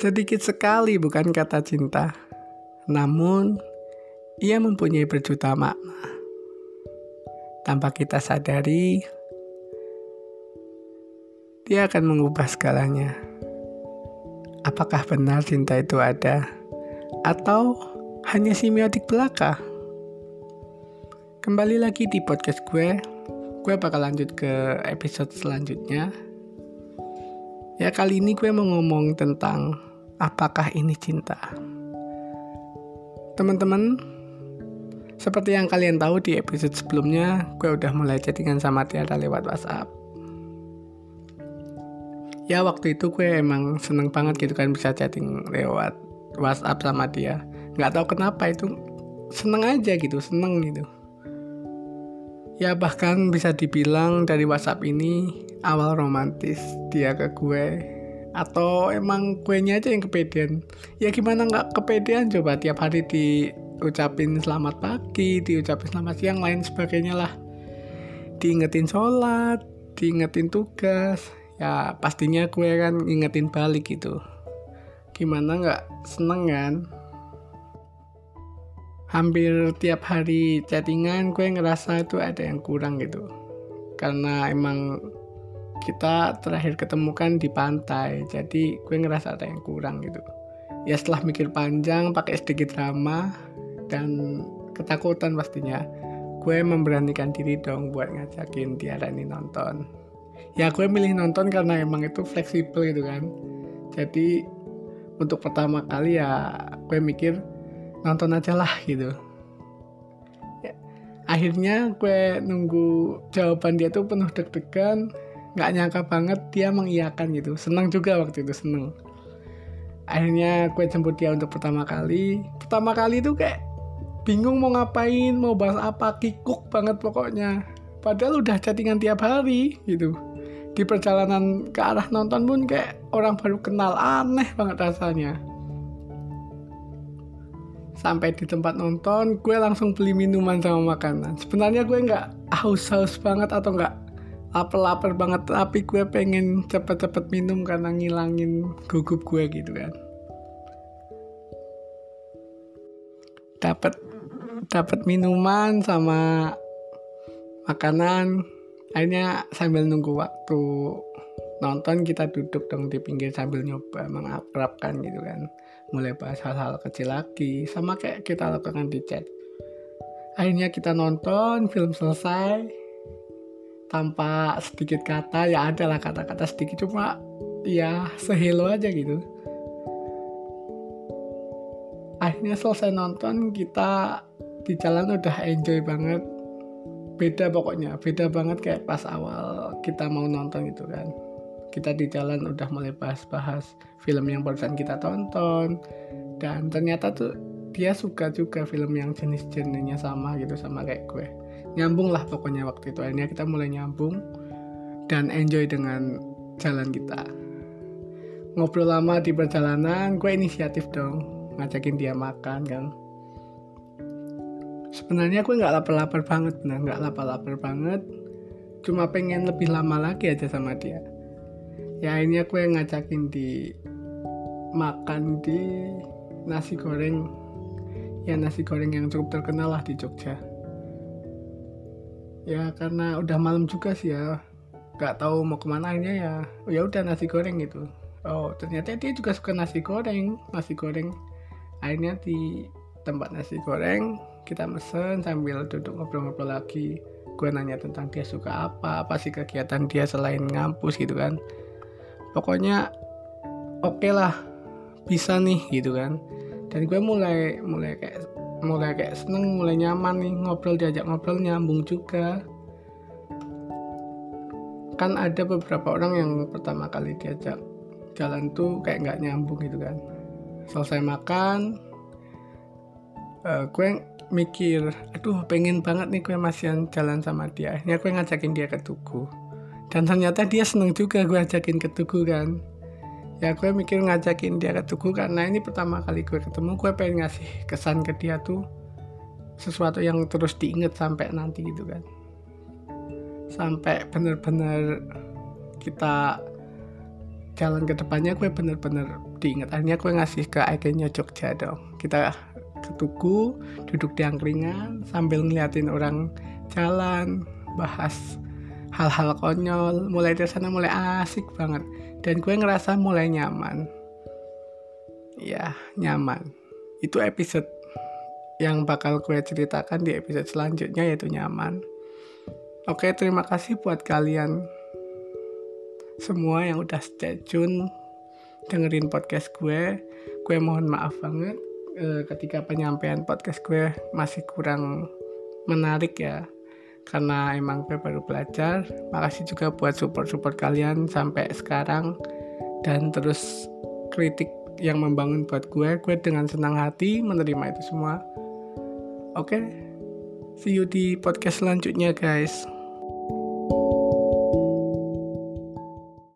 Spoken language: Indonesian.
Sedikit sekali bukan kata cinta, namun ia mempunyai berjuta makna. Tanpa kita sadari, dia akan mengubah segalanya. Apakah benar cinta itu ada, atau hanya simiotik belaka? Kembali lagi di podcast gue, gue bakal lanjut ke episode selanjutnya. Ya kali ini gue mau ngomong tentang apakah ini cinta? Teman-teman, seperti yang kalian tahu di episode sebelumnya, gue udah mulai chattingan sama Tiara lewat WhatsApp. Ya waktu itu gue emang seneng banget gitu kan bisa chatting lewat WhatsApp sama dia. Gak tahu kenapa itu seneng aja gitu, seneng gitu. Ya bahkan bisa dibilang dari WhatsApp ini awal romantis dia ke gue atau emang kuenya aja yang kepedean? Ya gimana nggak kepedean? Coba tiap hari diucapin selamat pagi diucapin selamat siang lain sebagainya lah. Diingetin sholat diingetin tugas. Ya pastinya kue kan ingetin balik gitu. Gimana nggak seneng kan? Hampir tiap hari chattingan gue ngerasa itu ada yang kurang gitu. Karena emang kita terakhir ketemu kan di pantai jadi gue ngerasa ada yang kurang gitu. Ya setelah mikir panjang pakai sedikit drama dan ketakutan pastinya gue memberanikan diri dong buat ngajakin Tiara ini nonton. Ya gue milih nonton karena emang itu fleksibel gitu kan. Jadi untuk pertama kali ya gue mikir nonton aja lah gitu. Ya, akhirnya gue nunggu jawaban dia tuh penuh deg-degan nggak nyangka banget dia mengiyakan gitu. Senang juga waktu itu seneng akhirnya gue jemput dia untuk pertama kali. Pertama kali itu kayak bingung mau ngapain mau bahas apa kikuk banget pokoknya. Padahal udah chattingan tiap hari gitu. Di perjalanan ke arah nonton pun kayak orang baru kenal. Aneh banget rasanya. Sampai di tempat nonton gue langsung beli minuman sama makanan. Sebenarnya gue nggak haus-haus banget atau nggak lapar-lapar banget tapi gue pengen cepet-cepet minum karena ngilangin gugup gue gitu kan. Dapat dapat minuman sama makanan. Akhirnya sambil nunggu waktu nonton kita duduk dong di pinggir sambil nyoba mengakrabkan gitu kan. Mulai bahas hal-hal kecil lagi sama kayak kita lakukan di chat. Akhirnya kita nonton film selesai tanpa sedikit kata ya ada lah kata-kata sedikit cuma ya sehelo aja gitu. Akhirnya selesai nonton kita di jalan udah enjoy banget. Beda pokoknya beda banget kayak pas awal kita mau nonton gitu kan. Kita di jalan udah mulai bahas-bahas film yang barusan kita tonton dan ternyata tuh dia suka juga film yang jenis-jenisnya sama gitu sama kayak gue nyambung lah pokoknya waktu itu. Akhirnya kita mulai nyambung dan enjoy dengan jalan kita. Ngobrol lama di perjalanan gue inisiatif dong ngajakin dia makan kan. Sebenarnya gue nggak lapar-lapar banget nah nggak lapar-lapar banget. Cuma pengen lebih lama lagi aja sama dia. Ya akhirnya gue ngajakin di makan di nasi goreng. Ya nasi goreng yang cukup terkenal lah di Jogja ya karena udah malam juga sih ya. Nggak tahu mau ke mana aja ya. Oh, ya udah nasi goreng gitu. Oh ternyata dia juga suka nasi goreng nasi goreng. Akhirnya di tempat nasi goreng kita mesen sambil duduk ngobrol-ngobrol lagi. Gue nanya tentang dia suka apa apa sih kegiatan dia selain ngampus gitu kan. Pokoknya oke okay lah bisa nih gitu kan. Dan gue mulai mulai kayak mulai kayak seneng mulai nyaman nih ngobrol diajak ngobrol nyambung juga. Kan ada beberapa orang yang pertama kali diajak jalan tuh kayak nggak nyambung gitu kan. Selesai makan uh, gue mikir aduh pengen banget nih gue masih jalan sama dia. Akhirnya gue ngajakin dia ke Tugu. Dan ternyata dia seneng juga gue ajakin ke Tugu kan ya gue mikir ngajakin dia ke Tugu karena ini pertama kali gue ketemu gue pengen ngasih kesan ke dia tuh sesuatu yang terus diinget sampai nanti gitu kan. Sampai bener-bener kita jalan ke depannya gue bener-bener diingat. Akhirnya gue ngasih ke ikonnya Jogja dong. Kita ke tugu duduk di angkringan sambil ngeliatin orang jalan bahas hal-hal konyol mulai dari sana mulai asik banget. Dan gue ngerasa mulai nyaman. Ya nyaman. Itu episode yang bakal gue ceritakan di episode selanjutnya yaitu nyaman. Oke terima kasih buat kalian semua yang udah stay tune dengerin podcast gue. Gue mohon maaf banget e, ketika penyampaian podcast gue masih kurang menarik ya karena emang gue baru belajar. Makasih juga buat support-support kalian sampai sekarang. Dan terus kritik yang membangun buat gue gue dengan senang hati menerima itu semua. Oke okay? see you di podcast selanjutnya guys